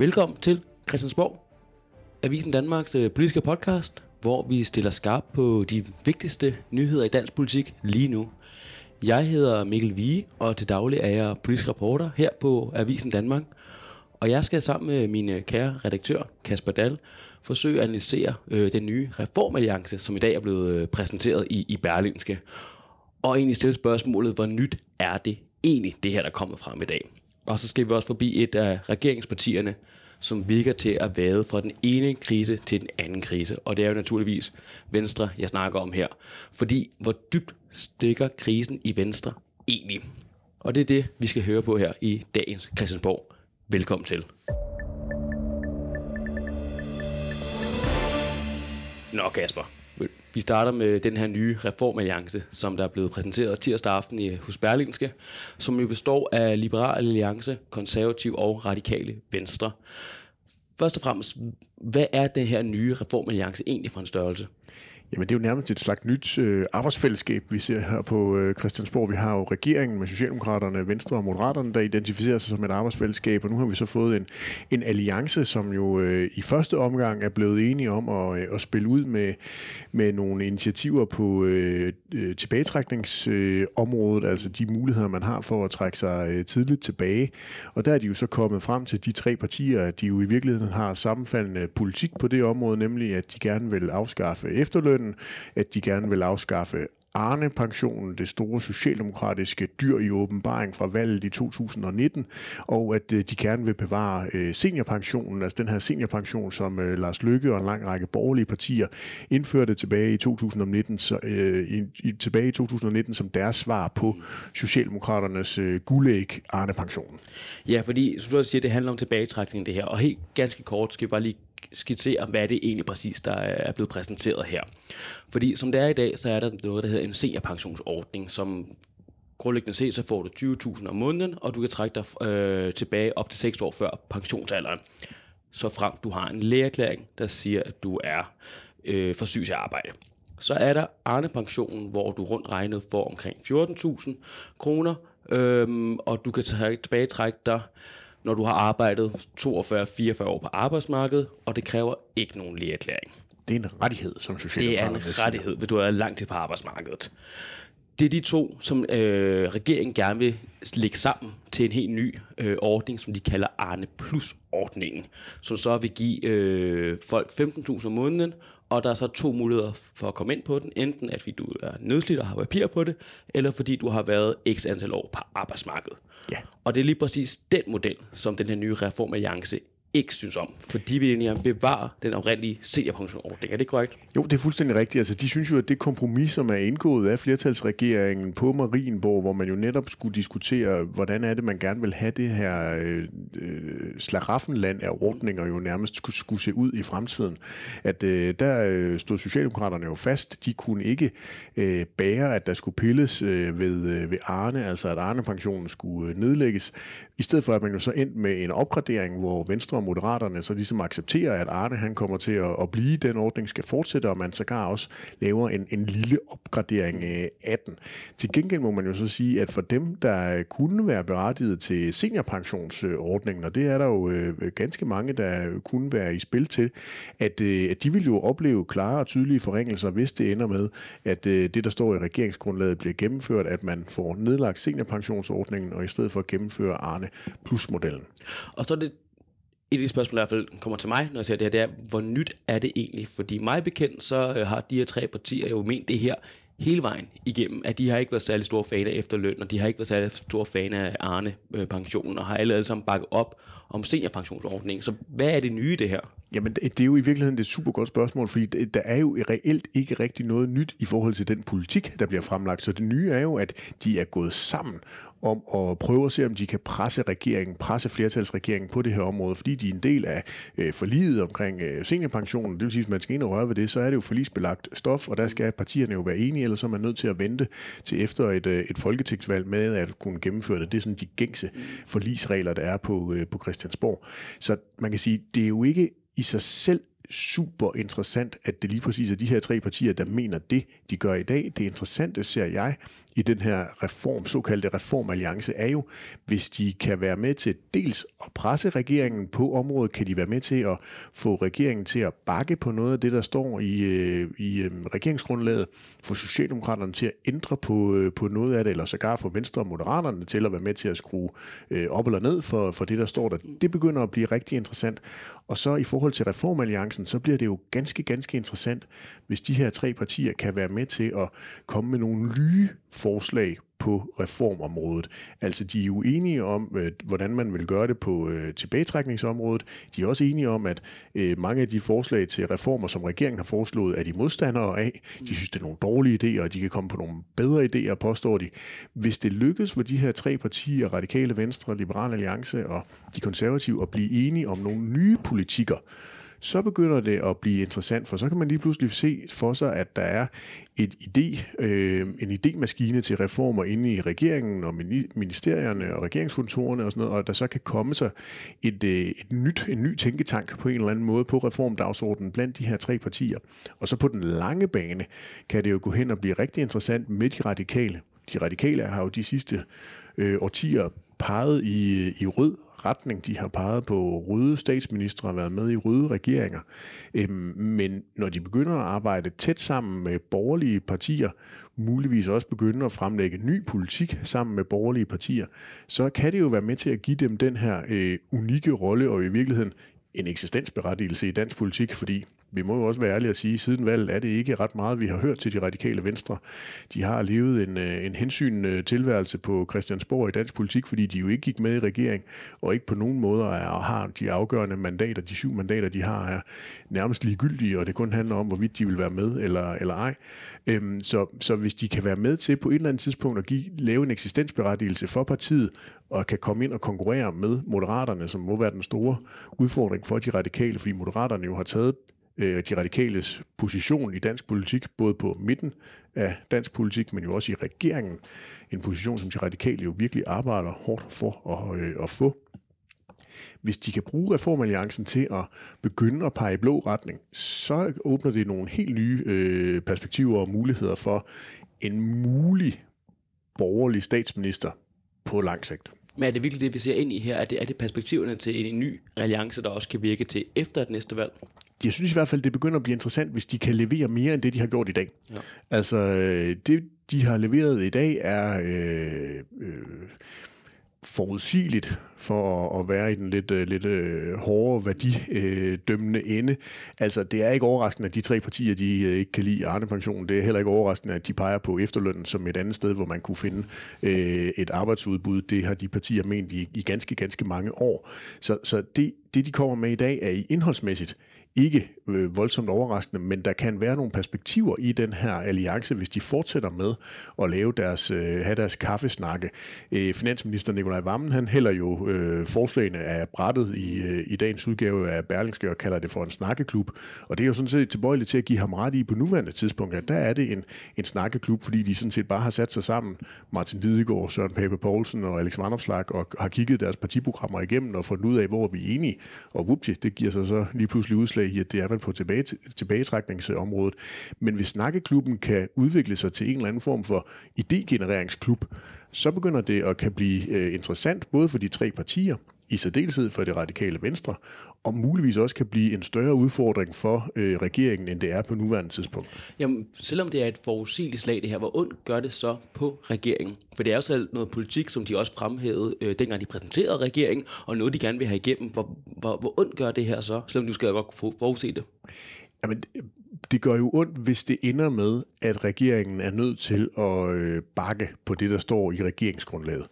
Velkommen til Christiansborg, Avisen Danmarks øh, politiske podcast, hvor vi stiller skarp på de vigtigste nyheder i dansk politik lige nu. Jeg hedder Mikkel Vige, og til daglig er jeg politisk reporter her på Avisen Danmark. Og jeg skal sammen med min øh, kære redaktør, Kasper Dahl, forsøge at analysere øh, den nye reformalliance, som i dag er blevet øh, præsenteret i, i Berlinske. Og egentlig stille spørgsmålet, hvor nyt er det egentlig, det her, der er kommet frem i dag? Og så skal vi også forbi et af regeringspartierne, som virker til at vade fra den ene krise til den anden krise. Og det er jo naturligvis Venstre, jeg snakker om her. Fordi hvor dybt stikker krisen i Venstre egentlig? Og det er det, vi skal høre på her i dagens Christiansborg. Velkommen til. Nå Kasper, vi starter med den her nye reformalliance, som der er blevet præsenteret tirsdag aften i hos Berlingske, som jo består af Liberal Alliance, Konservativ og Radikale Venstre. Først og fremmest, hvad er den her nye reformalliance egentlig for en størrelse? Jamen det er jo nærmest et slags nyt øh, arbejdsfællesskab, vi ser her på øh, Christiansborg. Vi har jo regeringen med Socialdemokraterne, Venstre og Moderaterne, der identificerer sig som et arbejdsfællesskab, og nu har vi så fået en, en alliance, som jo øh, i første omgang er blevet enige om at, øh, at spille ud med, med nogle initiativer på øh, øh tilbagetrækningsområdet, øh, altså de muligheder, man har for at trække sig øh, tidligt tilbage. Og der er de jo så kommet frem til de tre partier, at de jo i virkeligheden har sammenfaldende politik på det område, nemlig at de gerne vil afskaffe efterløn, efterlønnen, at de gerne vil afskaffe Arne-pensionen, det store socialdemokratiske dyr i åbenbaring fra valget i 2019, og at øh, de gerne vil bevare øh, seniorpensionen, altså den her seniorpension, som øh, Lars Lykke og en lang række borgerlige partier indførte tilbage i 2019, så, i, tilbage i 2019 som deres svar på Socialdemokraternes guldæg Arne-pensionen. Ja, fordi som du siger, det handler om tilbagetrækning det her, og helt ganske kort skal vi bare lige skitsere, hvad det egentlig præcis, der er blevet præsenteret her. Fordi som det er i dag, så er der noget, der hedder en seniorpensionsordning, som grundlæggende set, så får du 20.000 om måneden, og du kan trække dig øh, tilbage op til 6 år før pensionsalderen. Så frem du har en lægeerklæring, der siger, at du er øh, for syg til at arbejde. Så er der Arne-pensionen, hvor du rundt regnet får omkring 14.000 kroner, øh, og du kan tilbage trække dig når du har arbejdet 42-44 år på arbejdsmarkedet, og det kræver ikke nogen lægeerklæring. Det er en rettighed, som Socialdemokraterne Det er en rettighed, hvis du er langt til på arbejdsmarkedet. Det er de to, som øh, regeringen gerne vil lægge sammen til en helt ny øh, ordning, som de kalder Arne Plus-ordningen, som så vil give øh, folk 15.000 om måneden, og der er så to muligheder for at komme ind på den. Enten at fordi du er nedslidt og har papir på det, eller fordi du har været x antal år på arbejdsmarkedet. Ja. Og det er lige præcis den model, som den her nye reformalliance ikke synes om, for de vil egentlig bevare den oprindelige seniorpensionordning. Er det korrekt? Jo, det er fuldstændig rigtigt. Altså, de synes jo, at det kompromis, som er indgået af flertalsregeringen på Marienborg, hvor man jo netop skulle diskutere, hvordan er det, man gerne vil have det her øh, øh, slaraffenland af ordninger jo nærmest skulle, skulle se ud i fremtiden. At øh, der øh, stod Socialdemokraterne jo fast. De kunne ikke øh, bære, at der skulle pilles øh, ved, øh, ved Arne, altså at Arne-pensionen skulle øh, nedlægges. I stedet for, at man jo så endte med en opgradering, hvor Venstre og Moderaterne så ligesom accepterer, at Arne han kommer til at, at blive, den ordning skal fortsætte, og man sågar også laver en, en lille opgradering øh, af den. Til gengæld må man jo så sige, at for dem, der kunne være berettiget til seniorpensionsordningen, og det er der jo øh, ganske mange, der kunne være i spil til, at, øh, at de vil jo opleve klare og tydelige forringelser, hvis det ender med, at det, der står i regeringsgrundlaget, bliver gennemført, at man får nedlagt seniorpensionsordningen, og i stedet for at gennemføre Arne Plus-modellen. Og så er det et af de spørgsmål, der i hvert fald kommer til mig, når jeg ser det her, det er, hvor nyt er det egentlig? Fordi mig bekendt, så øh, har de her tre partier jo ment det her hele vejen igennem, at de har ikke været særlig store faner efter løn, og de har ikke været særlig store faner af Arne-pensionen, øh, og har alle, alle sammen bakket op om seniorpensionsordningen. Så hvad er det nye det her? Jamen, det er jo i virkeligheden et super godt spørgsmål, fordi der er jo reelt ikke rigtig noget nyt i forhold til den politik, der bliver fremlagt. Så det nye er jo, at de er gået sammen om at prøve at se, om de kan presse regeringen, presse flertalsregeringen på det her område, fordi de er en del af øh, forliget omkring øh, seniorpensionen. Det vil sige, at hvis man skal ind og røre ved det, så er det jo forlisbelagt stof, og der skal partierne jo være enige, ellers er man nødt til at vente til efter et, øh, et folketingsvalg med at kunne gennemføre det. Det er sådan de gængse forlisregler, der er på, øh, på Christiansborg. Så man kan sige, det er jo ikke i sig selv super interessant, at det lige præcis er de her tre partier, der mener det, de gør i dag. Det interessante, ser jeg, i den her reform, såkaldte reformalliance, er jo, hvis de kan være med til dels at presse regeringen på området, kan de være med til at få regeringen til at bakke på noget af det, der står i, øh, i øh, regeringsgrundlaget, få Socialdemokraterne til at ændre på, øh, på noget af det, eller sågar få Venstre og Moderaterne til at være med til at skrue op eller ned for, for det, der står der. Det begynder at blive rigtig interessant. Og så i forhold til reformalliancen, så bliver det jo ganske, ganske interessant, hvis de her tre partier kan være med til at komme med nogle nye forslag på reformområdet. Altså, de er jo enige om, øh, hvordan man vil gøre det på øh, tilbagetrækningsområdet. De er også enige om, at øh, mange af de forslag til reformer, som regeringen har foreslået, er de modstandere af. De synes, det er nogle dårlige idéer, og de kan komme på nogle bedre idéer, påstår de. Hvis det lykkes for de her tre partier, Radikale Venstre, Liberal Alliance og de konservative, at blive enige om nogle nye politikker, så begynder det at blive interessant, for så kan man lige pludselig se for sig, at der er et idé, øh, en idémaskine til reformer inde i regeringen og ministerierne og regeringskontorerne og sådan noget, og der så kan komme sig et, øh, et nyt, en ny tænketank på en eller anden måde på reformdagsordenen blandt de her tre partier. Og så på den lange bane kan det jo gå hen og blive rigtig interessant med de radikale. De radikale har jo de sidste øh, årtier peget i, i rød retning. De har peget på røde statsministre og været med i røde regeringer. Øhm, men når de begynder at arbejde tæt sammen med borgerlige partier, muligvis også begynder at fremlægge ny politik sammen med borgerlige partier, så kan det jo være med til at give dem den her øh, unikke rolle og i virkeligheden en eksistensberettigelse i dansk politik, fordi vi må jo også være ærlige at sige, at siden valget er det ikke ret meget, vi har hørt til de radikale venstre. De har levet en, øh, en hensyn tilværelse på Christiansborg i dansk politik, fordi de jo ikke gik med i regering, og ikke på nogen måder er, har de afgørende mandater, de syv mandater, de har, er nærmest ligegyldige, og det kun handler om, hvorvidt de vil være med eller, eller ej. Øhm, så, så hvis de kan være med til på et eller andet tidspunkt at give, lave en eksistensberettigelse for partiet, og kan komme ind og konkurrere med moderaterne, som må være den store udfordring for de radikale, fordi moderaterne jo har taget øh, de radikales position i dansk politik, både på midten af dansk politik, men jo også i regeringen. En position, som de radikale jo virkelig arbejder hårdt for at, øh, at få. Hvis de kan bruge reformalliancen til at begynde at pege i blå retning, så åbner det nogle helt nye øh, perspektiver og muligheder for en mulig borgerlig statsminister på lang sigt. Men er det virkelig det, vi ser ind i her? Er det, er det perspektiverne til en ny alliance, der også kan virke til efter et næste valg? Jeg synes i hvert fald, det begynder at blive interessant, hvis de kan levere mere end det, de har gjort i dag. Ja. Altså, øh, det, de har leveret i dag, er øh, øh, forudsigeligt for at, at være i den lidt, øh, lidt øh, hårde værdidømmende ende. Altså, det er ikke overraskende, at de tre partier de øh, ikke kan lide Arne-pensionen. Det er heller ikke overraskende, at de peger på efterlønnen som et andet sted, hvor man kunne finde øh, et arbejdsudbud. Det har de partier ment i, i ganske, ganske mange år. Så, så det, det, de kommer med i dag, er i indholdsmæssigt ikke øh, voldsomt overraskende, men der kan være nogle perspektiver i den her alliance, hvis de fortsætter med at lave deres, øh, have deres kaffesnakke. Øh, finansminister Nikolaj Vammen, han hælder jo øh, forslagene af brættet i, øh, i dagens udgave af Berlingske og kalder det for en snakkeklub. Og det er jo sådan set tilbøjeligt til at give ham ret i på nuværende tidspunkt, at der er det en, en snakkeklub, fordi de sådan set bare har sat sig sammen, Martin Lidegaard, Søren Pape Poulsen og Alex Vandopslag, og har kigget deres partiprogrammer igennem og fundet ud af, hvor vi er enige. Og vupti, det giver sig så lige pludselig udslag i, at det er man på tilbage, tilbagetrækningsområdet. Men hvis snakkeklubben kan udvikle sig til en eller anden form for idégenereringsklub, så begynder det at kan blive øh, interessant, både for de tre partier, i særdeleshed for det radikale venstre, og muligvis også kan blive en større udfordring for øh, regeringen, end det er på nuværende tidspunkt. Jamen, selvom det er et forudsigeligt slag det her, hvor ondt gør det så på regeringen? For det er jo selv noget politik, som de også fremhævede, øh, dengang de præsenterede regeringen, og noget, de gerne vil have igennem. Hvor, hvor, hvor ondt gør det her så, selvom du skal godt forudse det? Jamen, det gør jo ondt, hvis det ender med, at regeringen er nødt til at øh, bakke på det, der står i regeringsgrundlaget.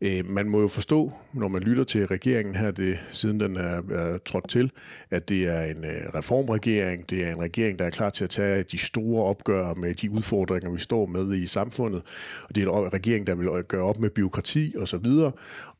Øh, man må jo forstå, når man lytter til regeringen her, det, siden den er, er trådt til, at det er en øh, reformregering, det er en regering, der er klar til at tage de store opgør med de udfordringer, vi står med i samfundet, og det er en regering, der vil øh, gøre op med byråkrati osv.,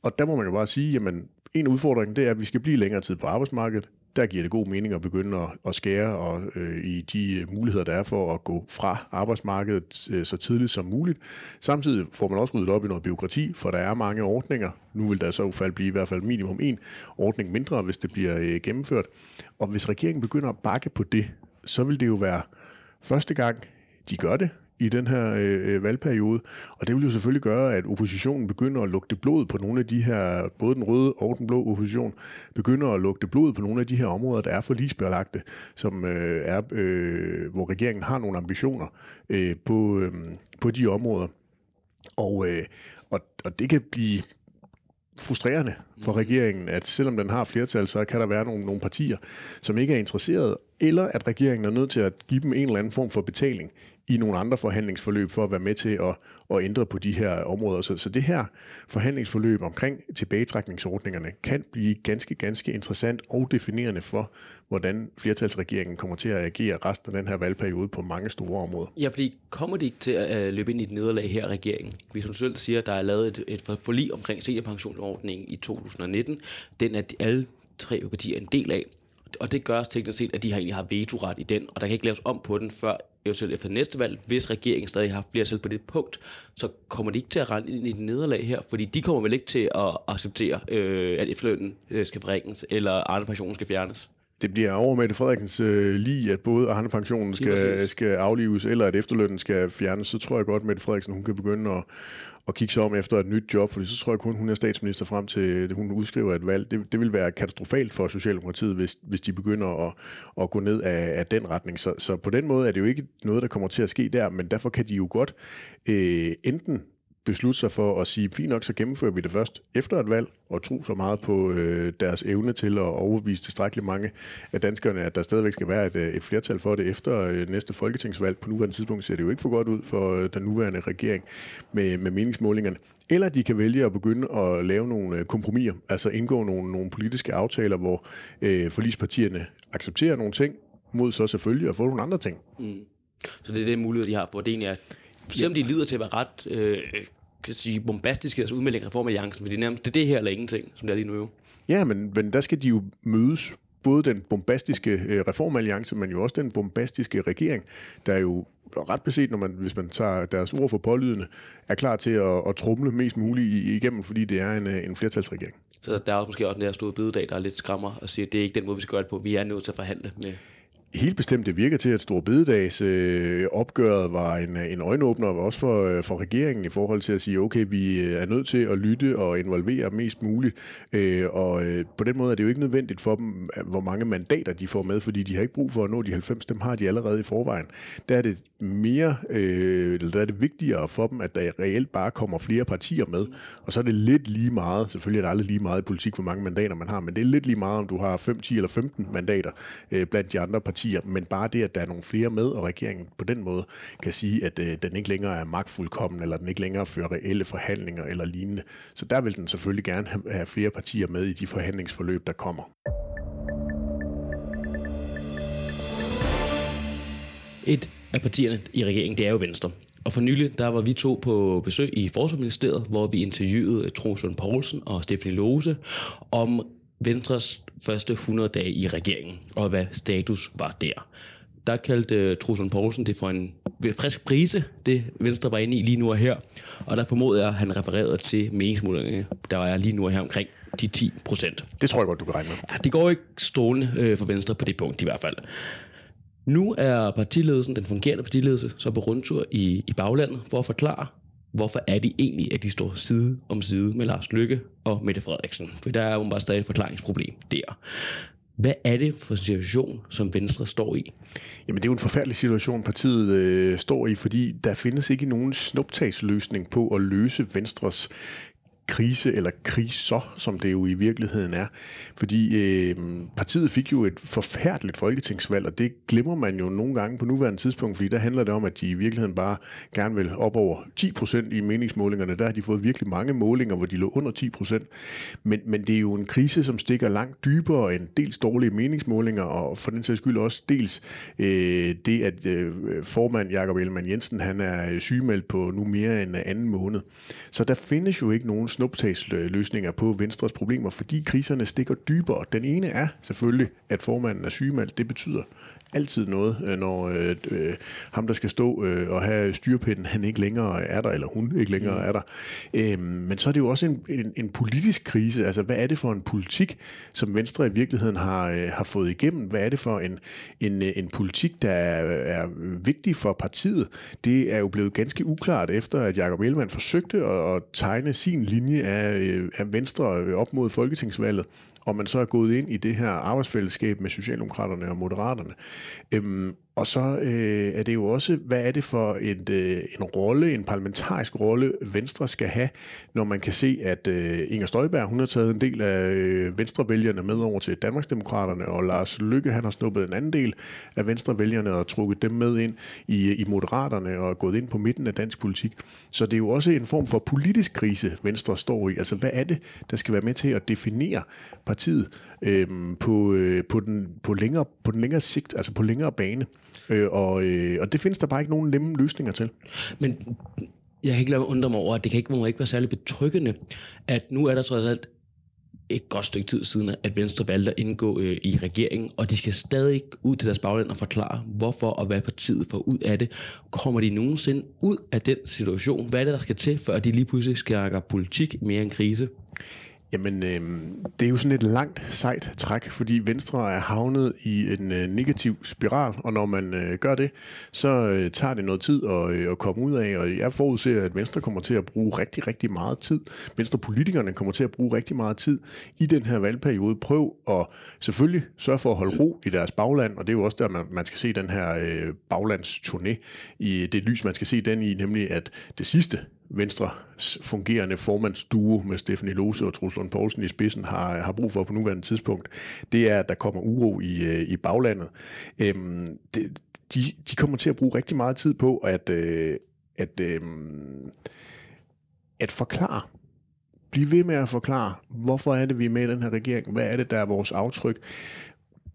og der må man jo bare sige, jamen en udfordring, det er, at vi skal blive længere tid på arbejdsmarkedet der giver det god mening at begynde at, at skære og, øh, i de øh, muligheder, der er for at gå fra arbejdsmarkedet øh, så tidligt som muligt. Samtidig får man også ryddet op i noget byråkrati, for der er mange ordninger. Nu vil der så i fald blive i hvert fald minimum en ordning mindre, hvis det bliver øh, gennemført. Og hvis regeringen begynder at bakke på det, så vil det jo være første gang, de gør det i den her øh, valgperiode, og det vil jo selvfølgelig gøre, at oppositionen begynder at lugte blod på nogle af de her, både den røde og den blå opposition, begynder at lugte blod på nogle af de her områder, der er for ligesbelagte, som øh, er, øh, hvor regeringen har nogle ambitioner øh, på, øh, på de områder. Og, øh, og, og det kan blive frustrerende for regeringen, at selvom den har flertal, så kan der være nogle, nogle partier, som ikke er interesseret, eller at regeringen er nødt til at give dem en eller anden form for betaling i nogle andre forhandlingsforløb for at være med til at, at ændre på de her områder. Så, så det her forhandlingsforløb omkring tilbagetrækningsordningerne kan blive ganske, ganske interessant og definerende for, hvordan flertalsregeringen kommer til at agere resten af den her valgperiode på mange store områder. Ja, fordi kommer de ikke til at øh, løbe ind i et nederlag her, regeringen? Hvis hun selv siger, at der er lavet et, et forlig omkring seniorpensionsordningen i 2019, den er alle tre partier en del af, og det gør teknisk set, at de har egentlig har vetoret i den, og der kan ikke laves om på den før eventuelt efter næste valg, hvis regeringen stadig har flertal på det punkt, så kommer de ikke til at rende ind i et nederlag her, fordi de kommer vel ikke til at acceptere, øh, at efterlønnen øh, skal forringes, eller andre pensioner skal fjernes. Det bliver over med det Frederiksens øh, lige, at både Arne pensionen skal, skal aflives, eller at efterlønnen skal fjernes, så tror jeg godt, at Mette Frederiksen hun kan begynde at, at kigge sig om efter et nyt job, fordi så tror jeg kun, hun er statsminister frem til, at hun udskriver et valg. Det, det vil være katastrofalt for Socialdemokratiet, hvis, hvis de begynder at, at gå ned af, af den retning. Så, så på den måde er det jo ikke noget, der kommer til at ske der, men derfor kan de jo godt øh, enten beslutte sig for at sige, fint nok, så gennemfører vi det først efter et valg, og tro så meget på øh, deres evne til at overbevise tilstrækkeligt mange af danskerne, at der stadigvæk skal være et, øh, et flertal for det efter øh, næste folketingsvalg. På nuværende tidspunkt ser det jo ikke for godt ud for øh, den nuværende regering med, med meningsmålingerne. Eller de kan vælge at begynde at lave nogle øh, kompromiser, altså indgå nogle, nogle politiske aftaler, hvor øh, forlispartierne accepterer nogle ting, mod så selvfølgelig at få nogle andre ting. Mm. Så det er det mulighed, de har for. Det egentlig er selvom de lyder til at være ret øh, kan sige, bombastiske altså udmeldinger af reformalliancen, for det er nærmest det, er det her eller ingenting, som det er lige nu jo. Ja, men, men der skal de jo mødes både den bombastiske øh, reformalliance, men jo også den bombastiske regering, der er jo ret beset, når man, hvis man tager deres ord for pålydende, er klar til at, at trumle mest muligt igennem, fordi det er en, øh, en flertalsregering. Så der er også måske også den der store bededag, der er lidt skræmmer og siger, at det er ikke den måde, vi skal gøre det på. Vi er nødt til at forhandle med Helt bestemt, det virker til, at Storbededags øh, opgøret var en, en øjenåbner også for, øh, for regeringen i forhold til at sige, okay, vi øh, er nødt til at lytte og involvere mest muligt. Øh, og øh, på den måde er det jo ikke nødvendigt for dem, øh, hvor mange mandater de får med, fordi de har ikke brug for at nå de 90, dem har de allerede i forvejen. Der er det mere, øh, eller der er det vigtigere for dem, at der reelt bare kommer flere partier med. Og så er det lidt lige meget, selvfølgelig er det aldrig lige meget i politik, hvor mange mandater man har, men det er lidt lige meget, om du har 5, 10 eller 15 mandater øh, blandt de andre partier partier, men bare det, at der er nogle flere med, og regeringen på den måde kan sige, at øh, den ikke længere er magtfuldkommen, eller den ikke længere fører reelle forhandlinger eller lignende. Så der vil den selvfølgelig gerne have, flere partier med i de forhandlingsforløb, der kommer. Et af partierne i regeringen, det er jo Venstre. Og for nylig, der var vi to på besøg i Forsvarsministeriet, hvor vi interviewede øh, Troels Poulsen og Stefanie Lose om Venstres første 100 dage i regeringen, og hvad status var der. Der kaldte uh, Truslund Poulsen det for en frisk prise, det Venstre var inde i lige nu og her. Og der formoder jeg, at han refererede til meningsmålingerne, der er lige nu og her omkring de 10 procent. Det tror jeg godt, du kan regne med. Ja, det går ikke stående øh, for Venstre på det punkt i hvert fald. Nu er partiledelsen, den fungerende partiledelse, så på rundtur i, i baglandet for at forklare, hvorfor er det egentlig, at de står side om side med Lars Lykke og Mette Frederiksen? For der er jo bare stadig et forklaringsproblem der. Hvad er det for en situation, som Venstre står i? Jamen det er jo en forfærdelig situation, partiet øh, står i, fordi der findes ikke nogen snuptagsløsning på at løse Venstres krise, eller kriser, som det jo i virkeligheden er. Fordi øh, partiet fik jo et forfærdeligt folketingsvalg, og det glemmer man jo nogle gange på nuværende tidspunkt, fordi der handler det om, at de i virkeligheden bare gerne vil op over 10 procent i meningsmålingerne. Der har de fået virkelig mange målinger, hvor de lå under 10 procent. Men, men det er jo en krise, som stikker langt dybere end dels dårlige meningsmålinger, og for den sags skyld også dels øh, det, at øh, formand Jakob Ellemann Jensen, han er sygemeldt på nu mere end anden måned. Så der findes jo ikke nogen snuptagsløsninger på Venstres problemer, fordi kriserne stikker dybere. Den ene er selvfølgelig, at formanden er sygemeldt. Det betyder altid noget, øh, når øh, øh, ham, der skal stå øh, og have styrpinden, han ikke længere er der, eller hun ikke længere mm. er der. Øh, men så er det jo også en, en, en politisk krise. Altså, hvad er det for en politik, som Venstre i virkeligheden har, øh, har fået igennem? Hvad er det for en, en, en politik, der er, er vigtig for partiet? Det er jo blevet ganske uklart efter, at Jacob Ellemann forsøgte at, at tegne sin linje af, øh, af Venstre op mod folketingsvalget og man så er gået ind i det her arbejdsfællesskab med Socialdemokraterne og Moderaterne. Øhm, og så øh, er det jo også, hvad er det for et, øh, en rolle, en parlamentarisk rolle, Venstre skal have, når man kan se, at øh, Inger Støjberg, hun har taget en del af øh, Venstrevælgerne med over til Danmarksdemokraterne, og Lars Lykke, han har snuppet en anden del af Venstrevælgerne og trukket dem med ind i, i Moderaterne og gået ind på midten af dansk politik. Så det er jo også en form for politisk krise, Venstre står i. Altså, hvad er det, der skal være med til at definere partiet øh, på, øh, på, den, på, længere, på den længere sigt, altså på længere bane? Øh, og, øh, og det findes der bare ikke nogen nemme løsninger til. Men jeg kan ikke lade undre mig over, at det kan ikke, må ikke være særlig betryggende, at nu er der trods alt et godt stykke tid siden, at Venstre valgte at indgå øh, i regeringen, og de skal stadig ud til deres bagland og forklare, hvorfor og hvad partiet får ud af det. Kommer de nogensinde ud af den situation? Hvad er det, der skal til, før de lige pludselig skærker politik mere end krise? Jamen, øh, det er jo sådan et langt, sejt træk, fordi Venstre er havnet i en øh, negativ spiral, og når man øh, gør det, så øh, tager det noget tid at, øh, at komme ud af, og jeg forudser, at Venstre kommer til at bruge rigtig, rigtig meget tid. Venstre-politikerne kommer til at bruge rigtig meget tid i den her valgperiode. Prøv at selvfølgelig sørge for at holde ro i deres bagland, og det er jo også der, man, man skal se den her øh, baglandsturné i det lys, man skal se den i, nemlig at det sidste Venstre fungerende formandsduo med Stefanie Lose og Truls Lund Poulsen i spidsen har, har brug for på nuværende tidspunkt, det er, at der kommer uro i, øh, i baglandet. Øhm, det, de, de kommer til at bruge rigtig meget tid på at, øh, at, øh, at forklare blive ved med at forklare, hvorfor er det, vi er med i den her regering? Hvad er det, der er vores aftryk?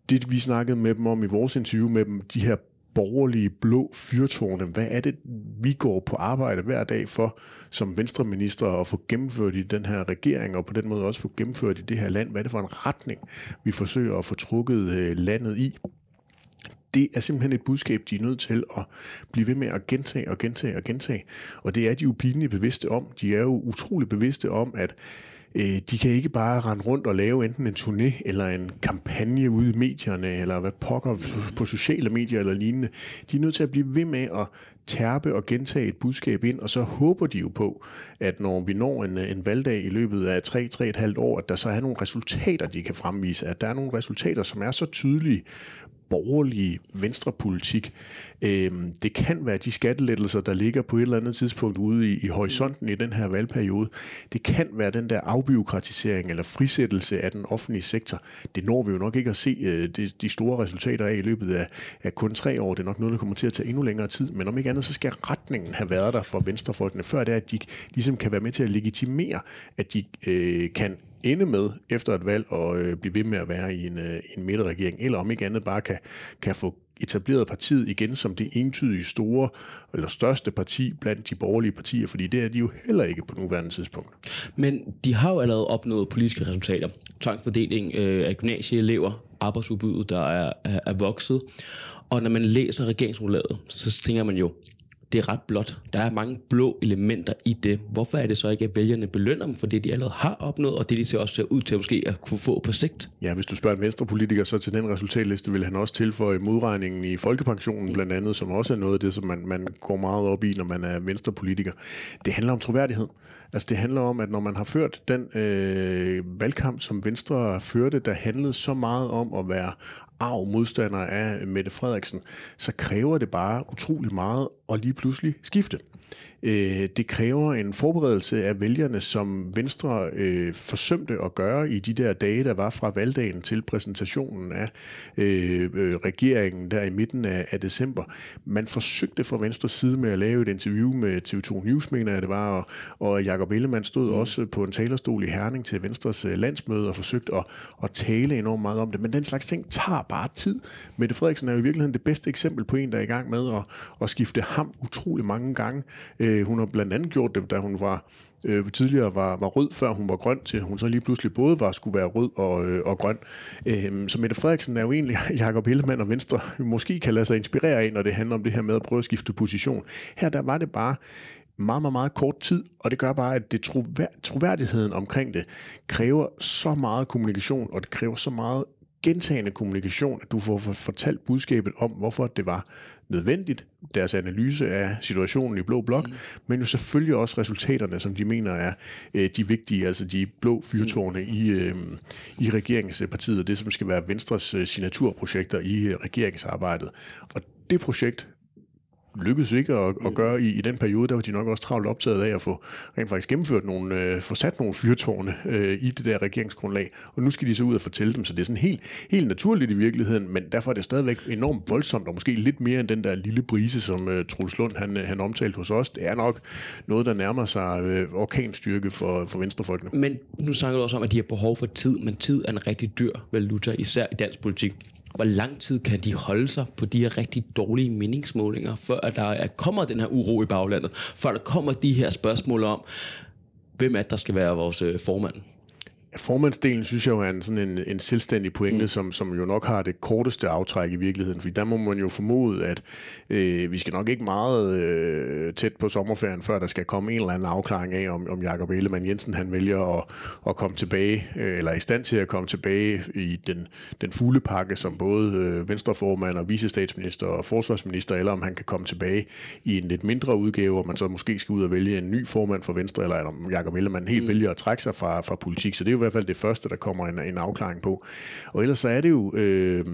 Det, vi snakkede med dem om i vores interview med dem, de her borgerlige blå fyrtårne. Hvad er det, vi går på arbejde hver dag for som venstreminister at få gennemført i den her regering, og på den måde også få gennemført i det her land? Hvad er det for en retning, vi forsøger at få trukket øh, landet i? det er simpelthen et budskab, de er nødt til at blive ved med at gentage og gentage og gentage. Og det er de jo pinligt bevidste om. De er jo utrolig bevidste om, at Øh, de kan ikke bare rende rundt og lave enten en turné eller en kampagne ude i medierne, eller hvad pokker på sociale medier eller lignende. De er nødt til at blive ved med at tærpe og gentage et budskab ind, og så håber de jo på, at når vi når en, en valgdag i løbet af 3-3,5 år, at der så er nogle resultater, de kan fremvise, at der er nogle resultater, som er så tydelige, borgerlige venstrepolitik. Øh, det kan være de skattelettelser, der ligger på et eller andet tidspunkt ude i, i horisonten i den her valgperiode. Det kan være den der afbiokratisering eller frisættelse af den offentlige sektor. Det når vi jo nok ikke at se øh, de, de store resultater af i løbet af, af kun tre år. Det er nok noget, der kommer til at tage endnu længere tid. Men om ikke andet, så skal retningen have været der for venstrefolkene, før det er, at de ligesom kan være med til at legitimere, at de øh, kan ende med efter et valg og øh, blive ved med at være i en, øh, en midterregering, eller om ikke andet bare kan, kan få etableret partiet igen som det entydige store eller største parti blandt de borgerlige partier, fordi det er de jo heller ikke på nuværende tidspunkt. Men de har jo allerede opnået politiske resultater. Tvangfordeling øh, af gymnasieelever, arbejdsudbuddet, der er, er, er vokset. Og når man læser regeringsrulaget, så tænker man jo, det er ret blot. Der er mange blå elementer i det. Hvorfor er det så ikke, at vælgerne belønner dem for det, de allerede har opnået, og det de ser også ser ud til måske at kunne få på sigt? Ja, hvis du spørger en venstrepolitiker, så til den resultatliste vil han også tilføje modregningen i folkepensionen blandt andet, som også er noget af det, som man, man går meget op i, når man er venstrepolitiker. Det handler om troværdighed. Altså det handler om, at når man har ført den øh, valgkamp, som Venstre førte, der handlede så meget om at være arv modstander af Mette Frederiksen, så kræver det bare utrolig meget at lige pludselig skifte. Øh, det kræver en forberedelse af vælgerne, som Venstre øh, forsømte at gøre i de der dage, der var fra valgdagen til præsentationen af øh, øh, regeringen der i midten af, af december. Man forsøgte fra Venstres side med at lave et interview med TV2 News, mener jeg det var, og, og Jacob Ellemann stod mm. også på en talerstol i Herning til Venstres øh, landsmøde og forsøgte at, at tale enormt meget om det. Men den slags ting tager bare tid. Mette Frederiksen er jo i virkeligheden det bedste eksempel på en, der er i gang med at, at skifte ham utrolig mange gange Øh, hun har blandt andet gjort det, da hun var øh, tidligere var, var rød, før hun var grøn, til hun så lige pludselig både var skulle være rød og, øh, og grøn. Øh, så Mette Frederiksen er jo egentlig Jakob Hellemann og Venstre måske kan lade sig inspirere af, når det handler om det her med at prøve at skifte position. Her der var det bare meget, meget, meget kort tid, og det gør bare, at det troværdigheden omkring det kræver så meget kommunikation, og det kræver så meget gentagende kommunikation, at du får fortalt budskabet om, hvorfor det var nødvendigt, deres analyse af situationen i Blå Blok, mm. men jo selvfølgelig også resultaterne, som de mener er øh, de vigtige, altså de blå fyrtårne mm. i, øh, i regeringspartiet, og det som skal være Venstres øh, signaturprojekter i øh, regeringsarbejdet. Og det projekt, lykkedes ikke at, at gøre i, i den periode, der var de nok også travlt optaget af at få rent faktisk gennemført nogle, øh, få sat nogle fyrtårne øh, i det der regeringsgrundlag, og nu skal de så ud og fortælle dem, så det er sådan helt, helt naturligt i virkeligheden, men derfor er det stadigvæk enormt voldsomt, og måske lidt mere end den der lille brise, som øh, Truls Lund han, han omtalte hos os. Det er nok noget, der nærmer sig øh, orkanstyrke for, for venstrefolkene. Men nu snakker du også om, at de har behov for tid, men tid er en rigtig dyr valuta, især i dansk politik hvor lang tid kan de holde sig på de her rigtig dårlige meningsmålinger, før at der kommer den her uro i baglandet, før der kommer de her spørgsmål om, hvem er der skal være vores øh, formand? Formandsdelen synes jeg jo er en, sådan en, en selvstændig pointe, mm. som, som jo nok har det korteste aftræk i virkeligheden, fordi der må man jo formode, at øh, vi skal nok ikke meget øh, tæt på sommerferien, før der skal komme en eller anden afklaring af, om, om Jakob Ellemann Jensen han vælger at, at komme tilbage, øh, eller er i stand til at komme tilbage i den, den fulde pakke, som både øh, venstreformand og vicestatsminister og forsvarsminister, eller om han kan komme tilbage i en lidt mindre udgave, og man så måske skal ud og vælge en ny formand for Venstre, eller om Jakob Ellemann helt mm. vælger at trække sig fra, fra politik. Så det er jo hvert fald det første, der kommer en, en afklaring på. Og ellers så er det jo øh,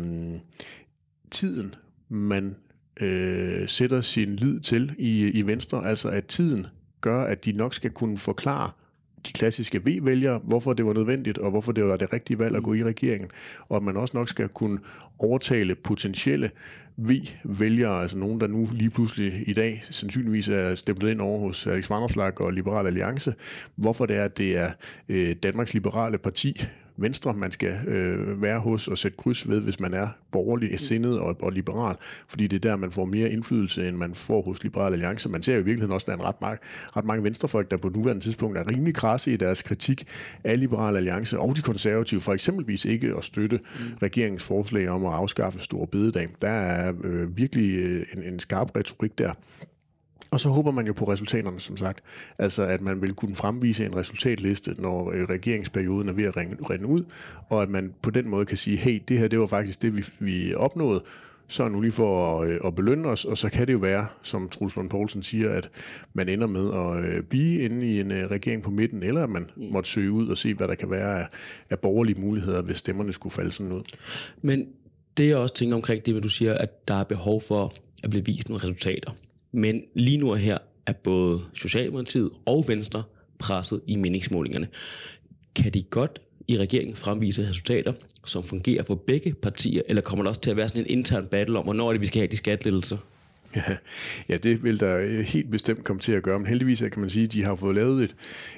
tiden, man øh, sætter sin lid til i, i Venstre. Altså at tiden gør, at de nok skal kunne forklare de klassiske V-vælgere, hvorfor det var nødvendigt, og hvorfor det var det rigtige valg at gå i regeringen, og at man også nok skal kunne overtale potentielle V-vælgere, altså nogen, der nu lige pludselig i dag sandsynligvis er stemt ind over hos Alex Vanderslag og Liberal Alliance, hvorfor det er, at det er øh, Danmarks Liberale Parti, Venstre, man skal øh, være hos og sætte kryds ved, hvis man er borgerlig, sindet og, og liberal, fordi det er der, man får mere indflydelse, end man får hos Liberal Alliance. Man ser jo i virkeligheden også, at der er en ret mange, ret mange venstrefolk, der på nuværende tidspunkt er rimelig krasse i deres kritik af Liberal Alliance og de konservative, for eksempelvis ikke at støtte mm. regeringens forslag om at afskaffe store bededag. Der er øh, virkelig øh, en, en skarp retorik der. Og så håber man jo på resultaterne, som sagt. Altså, at man vil kunne fremvise en resultatliste, når øh, regeringsperioden er ved at rende ud, og at man på den måde kan sige, hey, det her, det var faktisk det, vi, vi opnåede, så nu lige for at, øh, at belønne os, og så kan det jo være, som Truls Lund Poulsen siger, at man ender med at øh, blive inde i en regering på midten, eller at man mm. måtte søge ud og se, hvad der kan være af, af borgerlige muligheder, hvis stemmerne skulle falde sådan ud. Men det jeg også tænker omkring det, hvad du siger, at der er behov for at blive vist nogle resultater. Men lige nu og her er både Socialdemokratiet og Venstre presset i meningsmålingerne. Kan de godt i regeringen fremvise resultater, som fungerer for begge partier, eller kommer der også til at være sådan en intern battle om, hvornår er det, vi skal have de skattelettelser? Ja, ja, det vil der øh, helt bestemt komme til at gøre, men heldigvis kan man sige, at de har fået lavet et,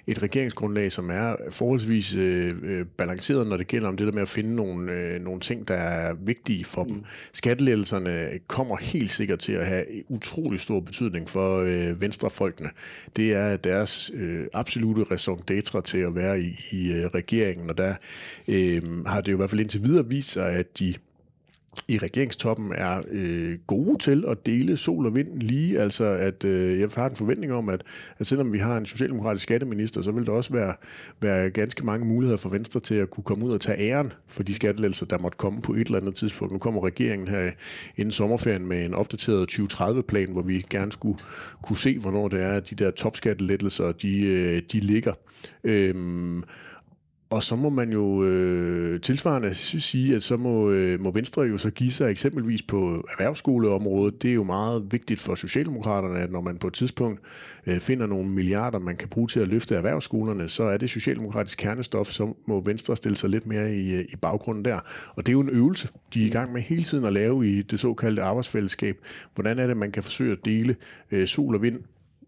et regeringsgrundlag, som er forholdsvis øh, øh, balanceret, når det gælder om det der med at finde nogle, øh, nogle ting, der er vigtige for mm. dem. Skattelettelserne kommer helt sikkert til at have utrolig stor betydning for øh, venstrefolkene. Det er deres øh, absolute raison d'etre til at være i, i øh, regeringen, og der øh, har det jo i hvert fald indtil videre vist sig, at de i regeringstoppen er øh, gode til at dele sol og vind lige. Altså, at øh, jeg har en forventning om, at, at selvom vi har en socialdemokratisk skatteminister, så vil der også være, være ganske mange muligheder for Venstre til at kunne komme ud og tage æren for de skattelettelser, der måtte komme på et eller andet tidspunkt. Nu kommer regeringen her inden sommerferien med en opdateret 2030-plan, hvor vi gerne skulle kunne se, hvornår det er, at de der topskattelettelser, de, øh, de ligger. Øh, og så må man jo øh, tilsvarende sige, at så må, øh, må Venstre jo så give sig eksempelvis på erhvervsskoleområdet. Det er jo meget vigtigt for Socialdemokraterne, at når man på et tidspunkt øh, finder nogle milliarder, man kan bruge til at løfte erhvervsskolerne, så er det socialdemokratisk kernestof, så må Venstre stille sig lidt mere i, øh, i baggrunden der. Og det er jo en øvelse, de er i gang med hele tiden at lave i det såkaldte arbejdsfællesskab. Hvordan er det, man kan forsøge at dele øh, sol og vind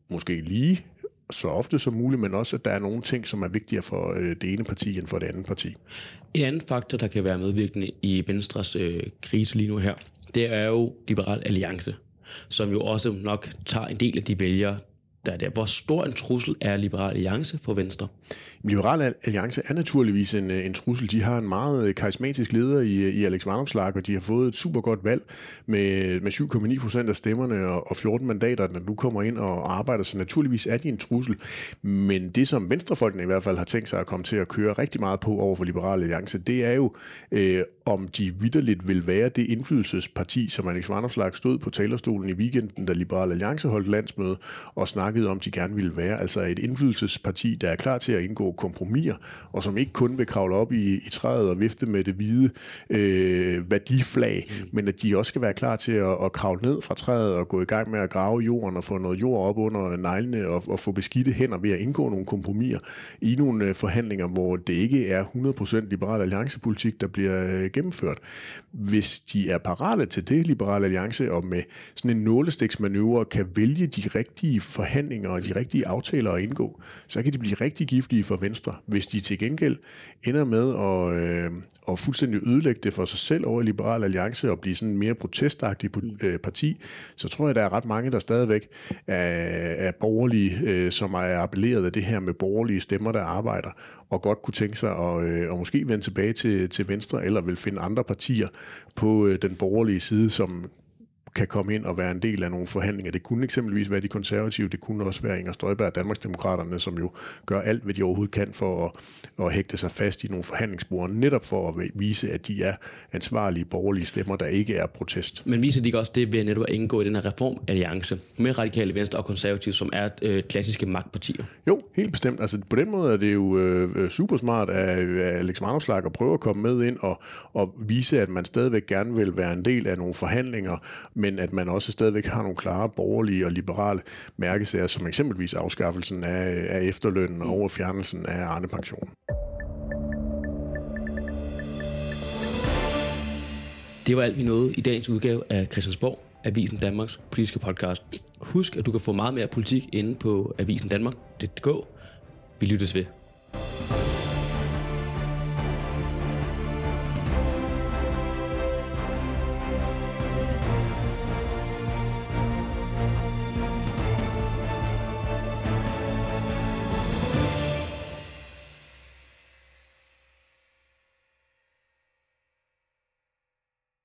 måske lige så ofte som muligt, men også, at der er nogle ting, som er vigtigere for øh, det ene parti end for det andet parti. En anden faktor, der kan være medvirkende i Venstres øh, krise lige nu her, det er jo Liberal Alliance, som jo også nok tager en del af de vælgere, der er der. Hvor stor en trussel er Liberal Alliance for Venstre? Liberal Alliance er naturligvis en, øh, en trussel. De har en meget øh, karismatisk leder i, øh, i Alex Vanopslagh, og de har fået et super godt valg med, med 7,9 procent af stemmerne og, og 14 mandater, når nu kommer ind og arbejder. Så naturligvis er de en trussel. Men det, som venstrefolkene i hvert fald har tænkt sig at komme til at køre rigtig meget på over for Liberal Alliance, det er jo, øh, om de vidderligt vil være det indflydelsesparti, som Alex Vanopslagh stod på talerstolen i weekenden, da Liberal Alliance holdt landsmøde og snakkede om, de gerne ville være. Altså et indflydelsesparti, der er klar til at indgå kompromiser, og som ikke kun vil kravle op i, i træet og vifte med det hvide øh, værdiflag, mm. men at de også skal være klar til at, at kravle ned fra træet og gå i gang med at grave jorden og få noget jord op under neglene og, og få beskidte hænder ved at indgå nogle kompromiser i nogle øh, forhandlinger, hvor det ikke er 100% liberal alliancepolitik, der bliver øh, gennemført. Hvis de er parate til det, liberal alliance, og med sådan en nålestiksmanøvre kan vælge de rigtige forhandlinger og de rigtige aftaler at indgå, så kan de blive rigtig giftige for Venstre. Hvis de til gengæld ender med at, øh, at fuldstændig ødelægge det for sig selv over i Liberal Alliance og blive sådan en mere protestagtig øh, parti, så tror jeg, der er ret mange, der stadigvæk er, er borgerlige, øh, som er appelleret af det her med borgerlige stemmer, der arbejder, og godt kunne tænke sig at, øh, at måske vende tilbage til, til Venstre, eller vil finde andre partier på øh, den borgerlige side, som kan komme ind og være en del af nogle forhandlinger. Det kunne eksempelvis være de konservative, det kunne også være Inger Støjberg og Danmarksdemokraterne, som jo gør alt, hvad de overhovedet kan for at, at hægte sig fast i nogle forhandlingsbord, netop for at vise, at de er ansvarlige borgerlige stemmer, der ikke er protest. Men viser de ikke også det ved netop at indgå i den her reformalliance med radikale venstre og konservative, som er øh, klassiske magtpartier? Jo, helt bestemt. Altså, på den måde er det jo øh, super smart af, af Alex Vanopslagh at prøve at komme med ind og, og vise, at man stadigvæk gerne vil være en del af nogle forhandlinger, men at man også stadigvæk har nogle klare borgerlige og liberale mærkesager, som eksempelvis afskaffelsen af, af efterlønnen og fjernelsen af Arne-pensionen. Det var alt, vi nåede i dagens udgave af Christiansborg, Avisen Danmarks politiske podcast. Husk, at du kan få meget mere politik inde på Avisen Danmark.dk. Vi lyttes ved.